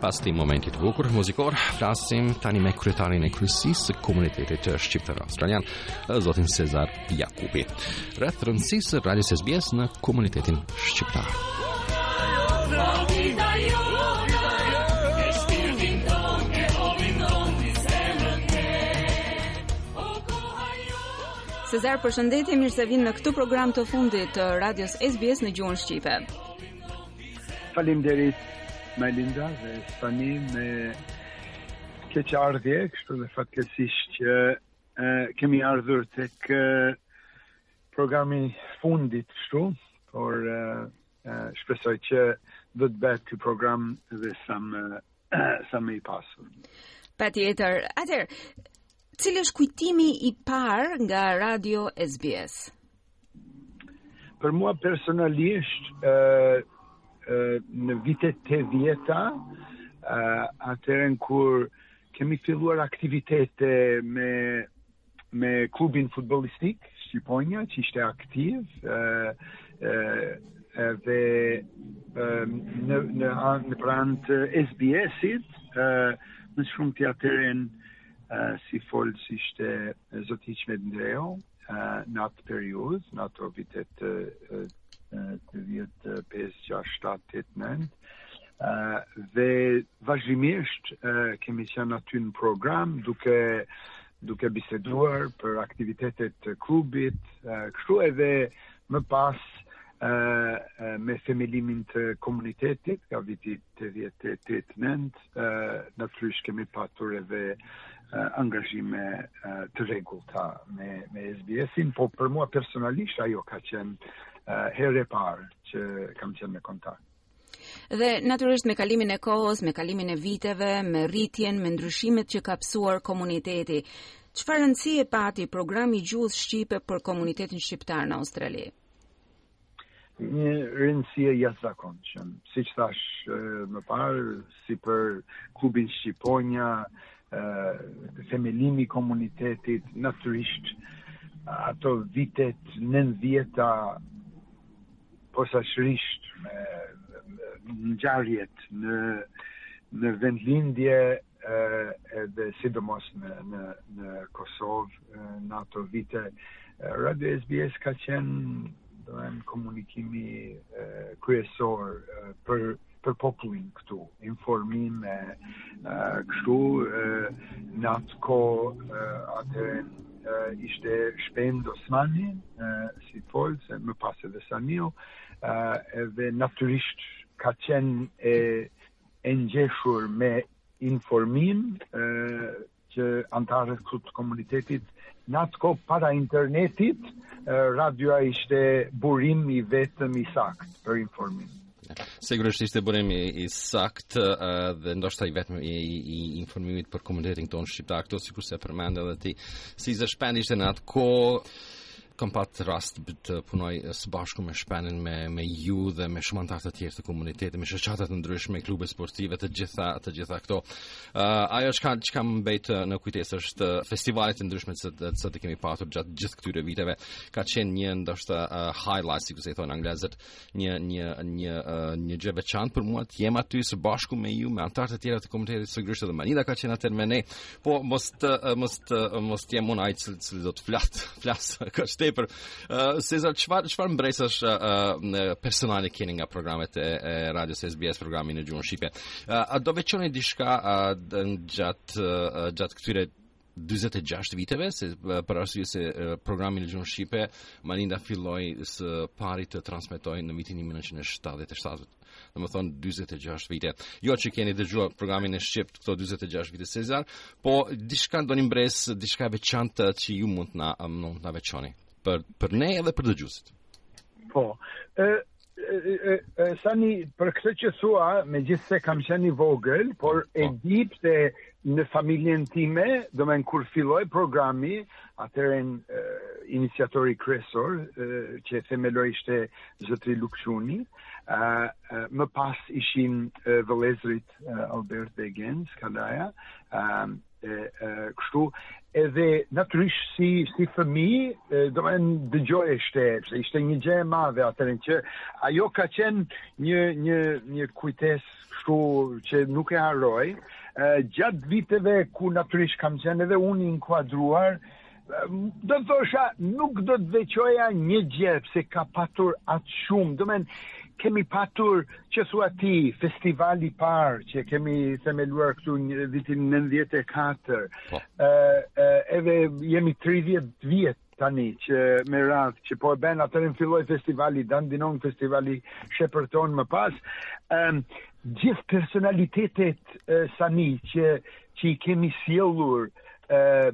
Pas këtij momenti të bukur muzikor, flasim tani me kryetarin e kryesisë së komunitetit shqiptar australian, zotin Cezar Jakupi. Rreth rëndësisë së radios SBS në komunitetin shqiptar. Sezar, përshëndetje, mirë se vin në këtë program të fundit të radios SBS në gjuhën shqipe. Faleminderit Melinda dhe tani me keqardhje, kështu dhe fatkeqësisht që e, kemi ardhur tek programi i fundit kështu, por e, Uh, shpresoj që do të bëhet ky program dhe sa më sa më i pasur. Patjetër. Atëherë, cili është kujtimi i parë nga Radio SBS? Për mua personalisht, ë uh, uh, në vitet 80-të, uh, atëherë kur kemi filluar aktivitete me me klubin futbolistik Shqiponja që ishte aktiv e, e, e, dhe e, në, në, pranë SBS-it më shumë atëherë si folës ishte zoti Hiqmet Ndreu në atë periudhë, në ato vitet tetëdhjetë e 5, 6, 7, 8, 9 dhe vazhdimisht kemi qenë aty në program duke duke biseduar për aktivitetet të klubit, kështu edhe më pas me themelimin të komunitetit nga viti tetëdhjetë e tetë, nëntë, natyrisht kemi patur edhe angazhime të rregullta me, me SBS-in, po për mua personalisht ajo ka qenë hera e parë që kam qenë në kontakt. Dhe natyrisht me kalimin e kohës, me kalimin e viteve, me rritjen, me ndryshimet që ka pësuar komuniteti, çfarë rëndësie pati programi i gjuhës shqipe për komunitetin shqiptar në Australi? Një rëndësi e jashtëzakonshme, siç thash më parë, si për klubin Shqiponja, themelimi i komunitetit, natyrisht ato vitet 90-të posaçërisht me ngjarjet në në vendlindje edhe sidomos në në në Kosovë në ato vite Radio SBS ka qenë domethënë komunikimi kryesor për për popullin këtu, informim e kështu, në atë kohë atë ishte Shpend Osmani, si folës e më pas edhe Saniu, edhe natyrisht ka qenë e, e ngjeshur me informim, që anëtarët këtu të komunitetit në atë kohë para internetit, radioja ishte burim i vetëm i sakt për informim. Sigurisht ishte burim i, i sakt dhe ndoshta i vetëm i, i informimit për komunitetin tonë shqiptar këtu sikurse përmende edhe ti. Si zë Shpendi ishte në atë kohë kam pat rast të punoj së bashku me Shpendin, me, me ju dhe me shumë antarë të tjerë të komunitetit, me shoqata të ndryshme, klube sportive, të gjitha, të gjitha këto. Uh, ajo që kam, që ka mbejt në kujtesë është festivalet të ndryshme që të, i kemi patur gjatë gjithë këtyre viteve. Ka qenë një ndoshta uh, highlight, sikurse i thonë anglezët, një një një uh, një gjë e veçantë për mua të jem aty së bashku me ju me anëtarët e tjerë të komunitetit sigurisht edhe Malinda ka qenë atëherë me ne. Po mos të uh, mos të uh, mos të jem unë ai që që do të flas, flas kaq tepër. Uh, Cezar çfarë çfarë mbresash uh, uh, personale keni nga programet e, e radios SBS programi në gjuhën shqipe. Uh, a do veçoni diçka uh, gjatë uh, gjatë këtyre 46 viteve se për arsye se programi në gjuhën shqipe Malinda filloi së pari të transmetojë në vitin 1977. Domethënë 46 vite. Jo që keni dëgjuar programin në shqip këto 46 vite Cezar, po diçka ndonjë mbresë, diçka e veçantë që ju mund të na mund të na veçoni për për ne edhe për dëgjuesit. Po. Ë Sani, për këtë që thua, megjithëse kam qenë i vogël, por e po. di pëse në familjen time, domethënë kur filloi programi, atëherë uh, iniciatori kryesor, uh, që e themeloi ishte zotëri Luk Çuni, uh, uh, më pas ishin uh, vëllezërit uh, Albert dhe Genc Kalaja, uh, e, e, kështu edhe natyrisht si si fëmijë domethënë dëgjoj ishte pse ishte një gjë e madhe atëherë që ajo ka qenë një një një kujtesë kështu që nuk e harroj gjatë viteve ku natyrisht kam qenë edhe unë i inkuadruar Do të thosha, nuk do të veçoja një gjë, se ka patur aq shumë, domethënë, kemi patur që thua ti festivali i parë që kemi themeluar këtu në vitin 94. Po. Ë edhe jemi 30 vjet tani që me radhë që po e bën atëherë filloi festivali Dandenong festivali Shepparton më pas. Ëm gjithë personalitetet Sani që që i kemi sjellur ë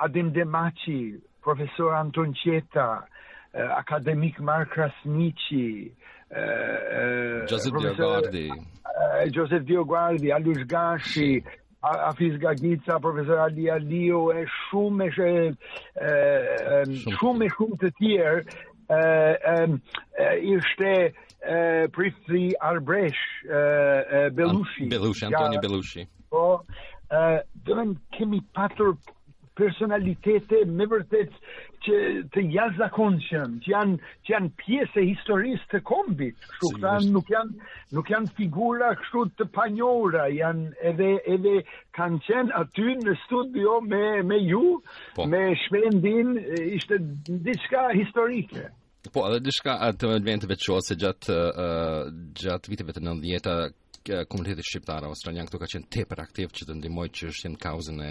Adem Demaçi, profesor Anton Çetta, akademik Mark Krasniqi, Joseph Dioguardi, Joseph Dioguardi, Alush Gashi, Hafiz Gagica, profesor Ali Aliu, e shumë e shumë e shumë të tjerë, ishte prifti arbëresh, Bellushi. Bellushi, Antonio Bellushi. Po, domethënë kemi patur personalitete me vërtet që të jashtëzakonshëm, që janë që janë pjesë e historisë të kombit. Kështu si thënë nuk janë nuk janë figura kështu të panjohura, janë edhe edhe kanë qenë aty në studio me me ju, po. me Shpendin, ishte diçka historike. Po, edhe diçka ta vlen të veçuar se gjatë uh, gjatë viteve të 90-ta komuniteti shqiptar australian këtu ka qenë tepër aktiv që të ndihmojë çështjen, kauzën e,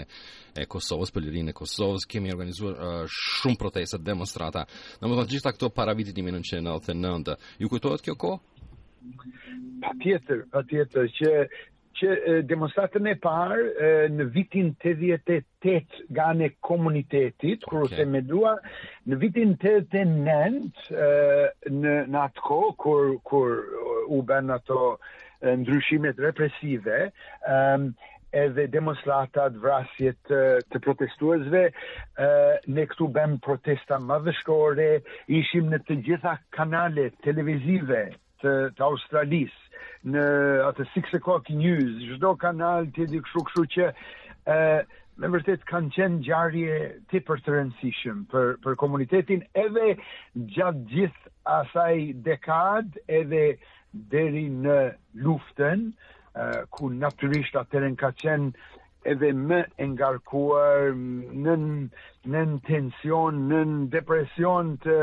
e Kosovës, për lirinë e Kosovës, kemi organizuar uh, shumë protesta, demonstrata. Domethënë gjitha këto para vitit 1999. Ju kujtohet kjo kohë? Patjetër, patjetër që që demonstratën e parë në vitin 88 tetë nga ana e komunitetit, okay. kur u themelua në vitin 89 në në atë kohë kur kur u bën ato ndryshimet represive, ëm edhe demonstratat, vrasjet të, të protestuesve, ë ne këtu bëm protesta madhështore, ishim në të gjitha kanalet televizive të, të Australisë në atë Six O'Clock News, çdo kanal të di kështu kështu që ë me vërtet kanë qenë ngjarje tepër të rëndësishme për për komunitetin edhe gjatë gjithë asaj dekad edhe deri në luftën ku natyrisht atëherën ka qenë edhe më e ngarkuar nën nën tension, nën depresion të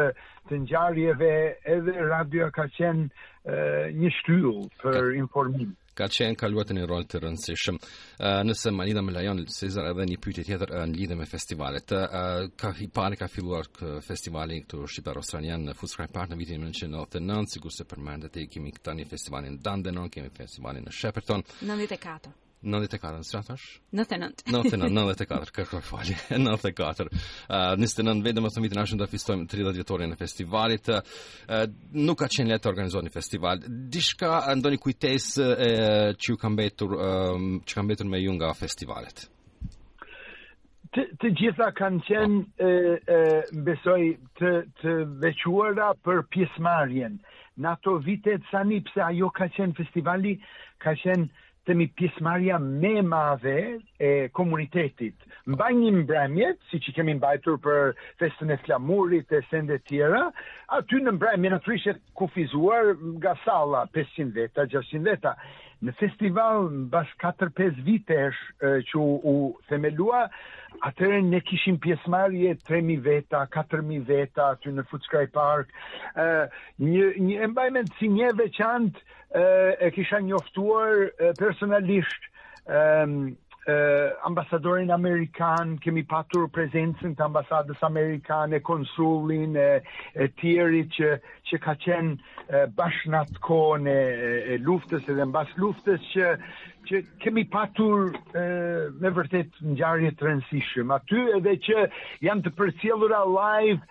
të ngjarjeve, edhe radio ka qenë uh, një shtyllë për ka, informim. Ka qenë ka luajtur një rol të rëndësishëm. Uh, nëse Malida më lejon Cezar edhe një pyetje tjetër uh, në lidhje me festivalet. Uh, ka i pari ka filluar festivali këtu Shqiptar Australian në Footscray Park në vitin 1999, sikurse përmendët e kemi tani festivalin në Dandenong, kemi festivalin në Shepparton. 94. 94, në qatë është? 99. 99, 94, kërkoj falje, 94. Uh, 29, domethënë vitin e ardhshëm do të festojmë 30 vjetorin e festivalit. Uh, nuk ka qenë lehtë të organizohet një festival. Diçka, ndonjë kujtesë uh, që ju ka mbetur, uh, që ka mbetur me ju nga festivalet? Të, të gjitha kanë qenë, uh, uh, besoj, të, të veçuara për pjesëmarrjen. Në ato vitet, veçanërisht se ajo ka qenë festivali, ka qenë themi pjesëmarrja më e madhe e komunitetit. Mbajmë mbrëmje, siç i kemi mbajtur për festën e flamurit e sende tjera, aty në mbrëmje natyrisht është kufizuar nga salla 500 veta, 600 veta. Në festival mbas 4-5 vitesh që u, u themelua, atëherë ne kishim pjesëmarrje 3000 veta, 4000 veta aty në Footscray Park. Ë një e mbaj mend si një veçantë e kisha njoftuar personalisht ambasadorin amerikan, kemi patur prezencën të ambasadës amerikane, konsulin e, e tjerët që, që ka qenë bashkë në atë kohën e, e luftës edhe mbas luftës që, që kemi patur e, me vërtetë ngjarje të rëndësishme. Aty edhe që janë të përcjellura live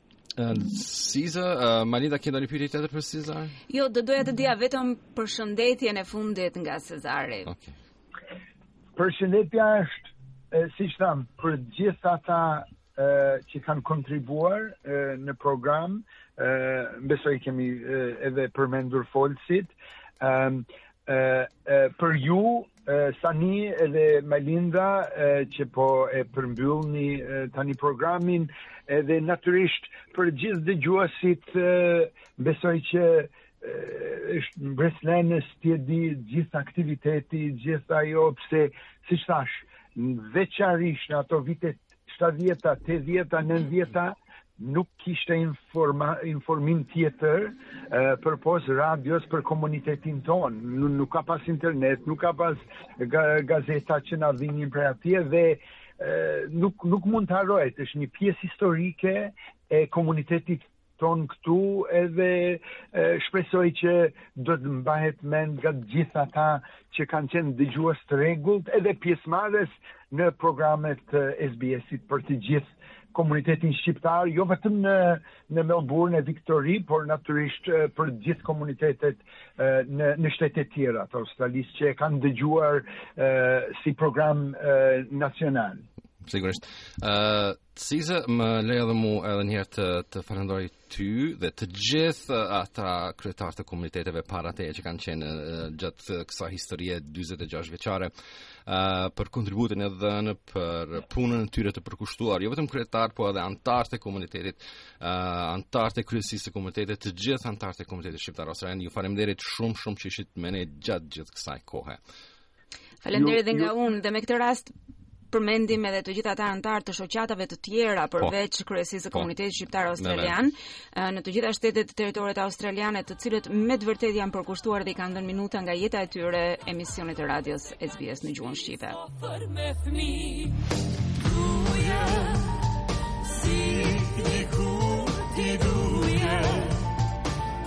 Siza, uh, Malinda, ke ndonjë pyetje tjetër për Cezar? Jo, do doja të dija vetëm përshëndetjen e fundit nga Cezari. Okej. Përshëndetja është, e, siç thamë, për gjithë ata e, që kanë kontribuar e, në program, e, besoj kemi e, edhe përmendur folësit, e, e, e, për ju Sani edhe Malinda që po e përmbyllni tani programin edhe natyrisht për gjithë dëgjuesit besoj që është mbresëlënës të di gjithë aktiviteti, gjithë ajo pse, siç thashë, në veçanërisht në ato vitet Shtatëdhjeta, tetëdhjeta, nëndhjeta nuk kishte informa, informim tjetër përpos radios për komunitetin tonë. Nuk ka pas internet, nuk ka pas gazeta që na vinin prej atje dhe nuk, nuk mund të harrohet, është një pjesë historike e komunitetit tonë këtu edhe e, shpresoj që do të mbahet mend nga gjithë ata që kanë qenë dëgjues të rregullt edhe pjesëmarrës në programet e SBS-it për të gjithë komunitetin shqiptar, jo vetëm në në Melbourne e Viktori, por natyrisht për të gjithë komunitetet në në shtetet tjera të Australisë që e kanë dëgjuar si program nacional. Sigurisht. Ë uh Siza, më le edhe mu edhe njëherë të, të falënderoj ty dhe të gjithë ata kryetarë të komuniteteve para teje që kanë qenë gjatë kësaj historie 46 vjeçare për kontributin e dhënë për punën e tyre të përkushtuar, jo vetëm kryetarët, po edhe anëtarët e komunitetit, uh, anëtarët e kryesisë së komunitetit, të gjithë anëtarët e komunitetit shqiptar australian, ju faleminderit shumë shumë që ishit me ne gjatë gjithë kësaj kohe. Faleminderit edhe nga unë dhe me këtë rast përmendim edhe të gjithë ata anëtarë të shoqatave të tjera po. përveç po, kryesisë së po. komunitetit shqiptar australian në të gjitha shtetet e territoret australiane të cilët me të vërtetë janë përkushtuar dhe i kanë dhënë minuta nga jeta e tyre emisionit të radios SBS në gjuhën shqipe. Si ti ku ti duja